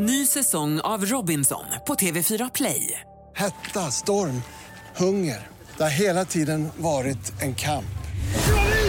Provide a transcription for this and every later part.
Ny säsong av Robinson på TV4 Play. Hetta, storm, hunger. Det har hela tiden varit en kamp.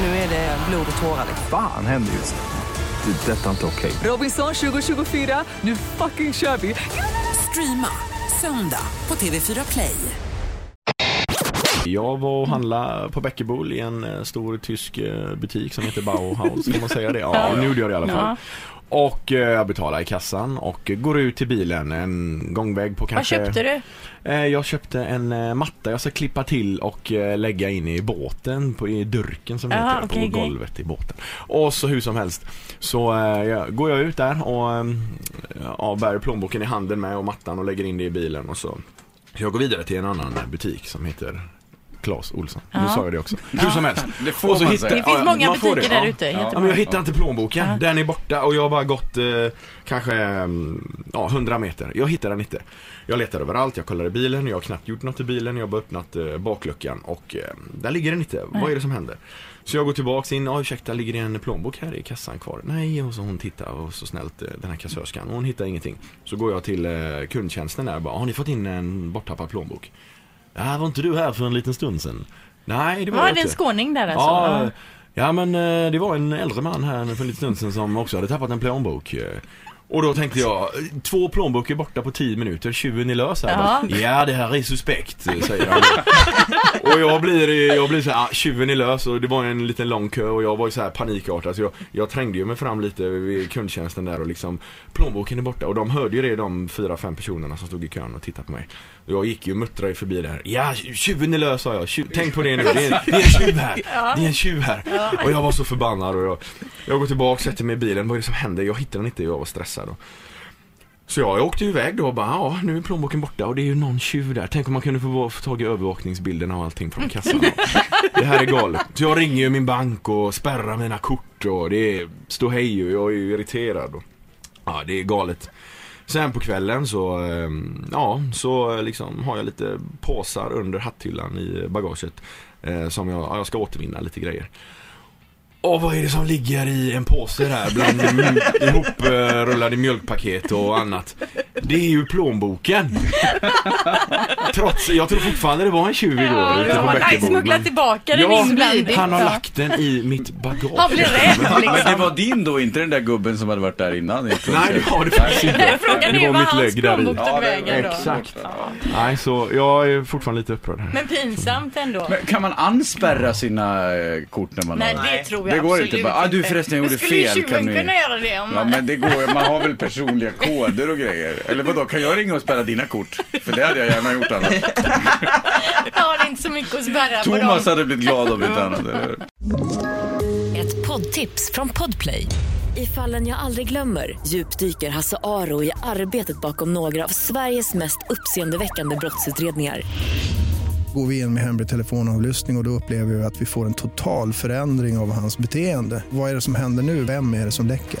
Nu är det blod och tårar. Fan händer just nu. Det. är Detta är inte okej. Robinson 2024, nu fucking kör vi! Streama söndag på TV4 Play. Jag var och handlade på Bäckebol i en eh, stor tysk eh, butik som heter Bauhaus, kan man säga det? Ja, nu gjorde jag det i alla fall. Och eh, jag betalar i kassan och går ut till bilen en gångväg på Vad kanske... köpte du? Eh, Jag köpte en eh, matta jag ska klippa till och lägga in i båten, på, i durken som Jaha, heter, okej, på golvet i båten. Och så hur som helst så jag, går jag ut där och ja, bär plånboken i handen med och mattan och lägger in det i bilen och så jag går vidare till en annan butik som heter Clas Olsson. Nu Ja. sa jag det också. Hur som helst. Det får man säga. Det finns ja, många man får butiker det, där ute. Ja. Ja, men jag hittar inte plånboken. Den är borta och jag har bara gått eh, kanske mm, ja, 100 meter. Jag hittar den inte. Jag letar överallt, jag kollar i bilen, jag har knappt gjort något i bilen. Jag har bara öppnat eh, bakluckan och eh, där ligger den inte. Vad är det som händer? Så jag går tillbaks in, ja ursäkta ligger det en plånbok här i kassan kvar? Nej, och så hon tittar och så snällt eh, den här kassörskan och hon hittar ingenting. Så går jag till eh, kundtjänsten där och bara, har ni fått in en borttappad plånbok? Ja, var inte du här för en liten stund sedan? Nej, det var Ja, jag det är en inte. skåning där alltså. Ja, Ja. ja men eh, det var en äldre man här för en liten stund sedan som också hade tappat en plånbok. eh. Och då tänkte jag, två plånböcker borta på 10 minuter, tjuven är lös här. Ja. Ja, det här är suspekt, eh, säger han. och jag blir, jag blir så här, ah, tjuven är lös och det var en liten lång kö och jag var ju så här panikartad så jag, jag trängde ju mig fram lite vid kundtjänsten där och liksom plånboken är borta och de hörde ju det de fyra, fem personerna som stod i kön och tittade på mig. Och jag gick ju och muttrade förbi där. Ja, tjuven är lös sa jag. Tju- tänk på det nu. Det är, det är en tjuv här. Det är en tjuv här. Och jag var så förbannad och jag, jag går tillbaka, sätter mig i bilen. Vad är det som händer? Jag hittar den inte. Jag var stressad. Och. Så jag åkte iväg då och bara, ja nu är plånboken borta och det är ju någon tjuv där. Tänk om man kunde få, få tag i övervakningsbilderna och allting från kassan. det här är galet. Så jag ringer ju min bank och spärrar mina kort och det är ståhej och jag är ju irriterad. Och, ja, det är galet. Sen på kvällen så, ehm, ja, så liksom har jag lite påsar under hatthyllan i bagaget. Eh, som jag, ja, jag ska återvinna lite grejer. Åh, vad är det som ligger i en påse där bland ihoprullade mjölkpaket och annat? Det är ju plånboken. Trots, jag tror fortfarande det var en tjuv igår Ja, ute på har Bäckebo. smugglat tillbaka den Ja, inblandigt. han har Ja. lagt den i mitt bagage. Han blir rädd Men det liksom. var din då, inte den där gubben som hade varit där innan? Nej, det var det faktiskt inte. Frågan Det är var vad mitt hans lägg där i. plånbok tog vägen då. Exakt. Ja. Nej, så jag är fortfarande lite upprörd här. Men pinsamt ändå. Men kan man anspärra sina eh, kort när man Nej, har... det tror jag Det går absolut inte bara, ah, du förresten, jag gjorde Men skulle ju fel, tjuven kunna göra det om Ja men det går man har väl personliga koder och grejer. Eller vadå, kan jag ringa och spärra dina kort? För det hade jag gärna gjort annars. Jag har inte så mycket att spärra på Thomas dem. hade blivit glad om inte annat. eller? Ett poddtips från Podplay. I fallen jag aldrig glömmer djupdyker Hasse Aro i arbetet bakom några av Sveriges mest uppseendeväckande brottsutredningar. Går vi in med hemlig telefonavlyssning och, och då upplever vi att vi får en total förändring av hans beteende. Vad är det som händer nu? Vem är det som läcker?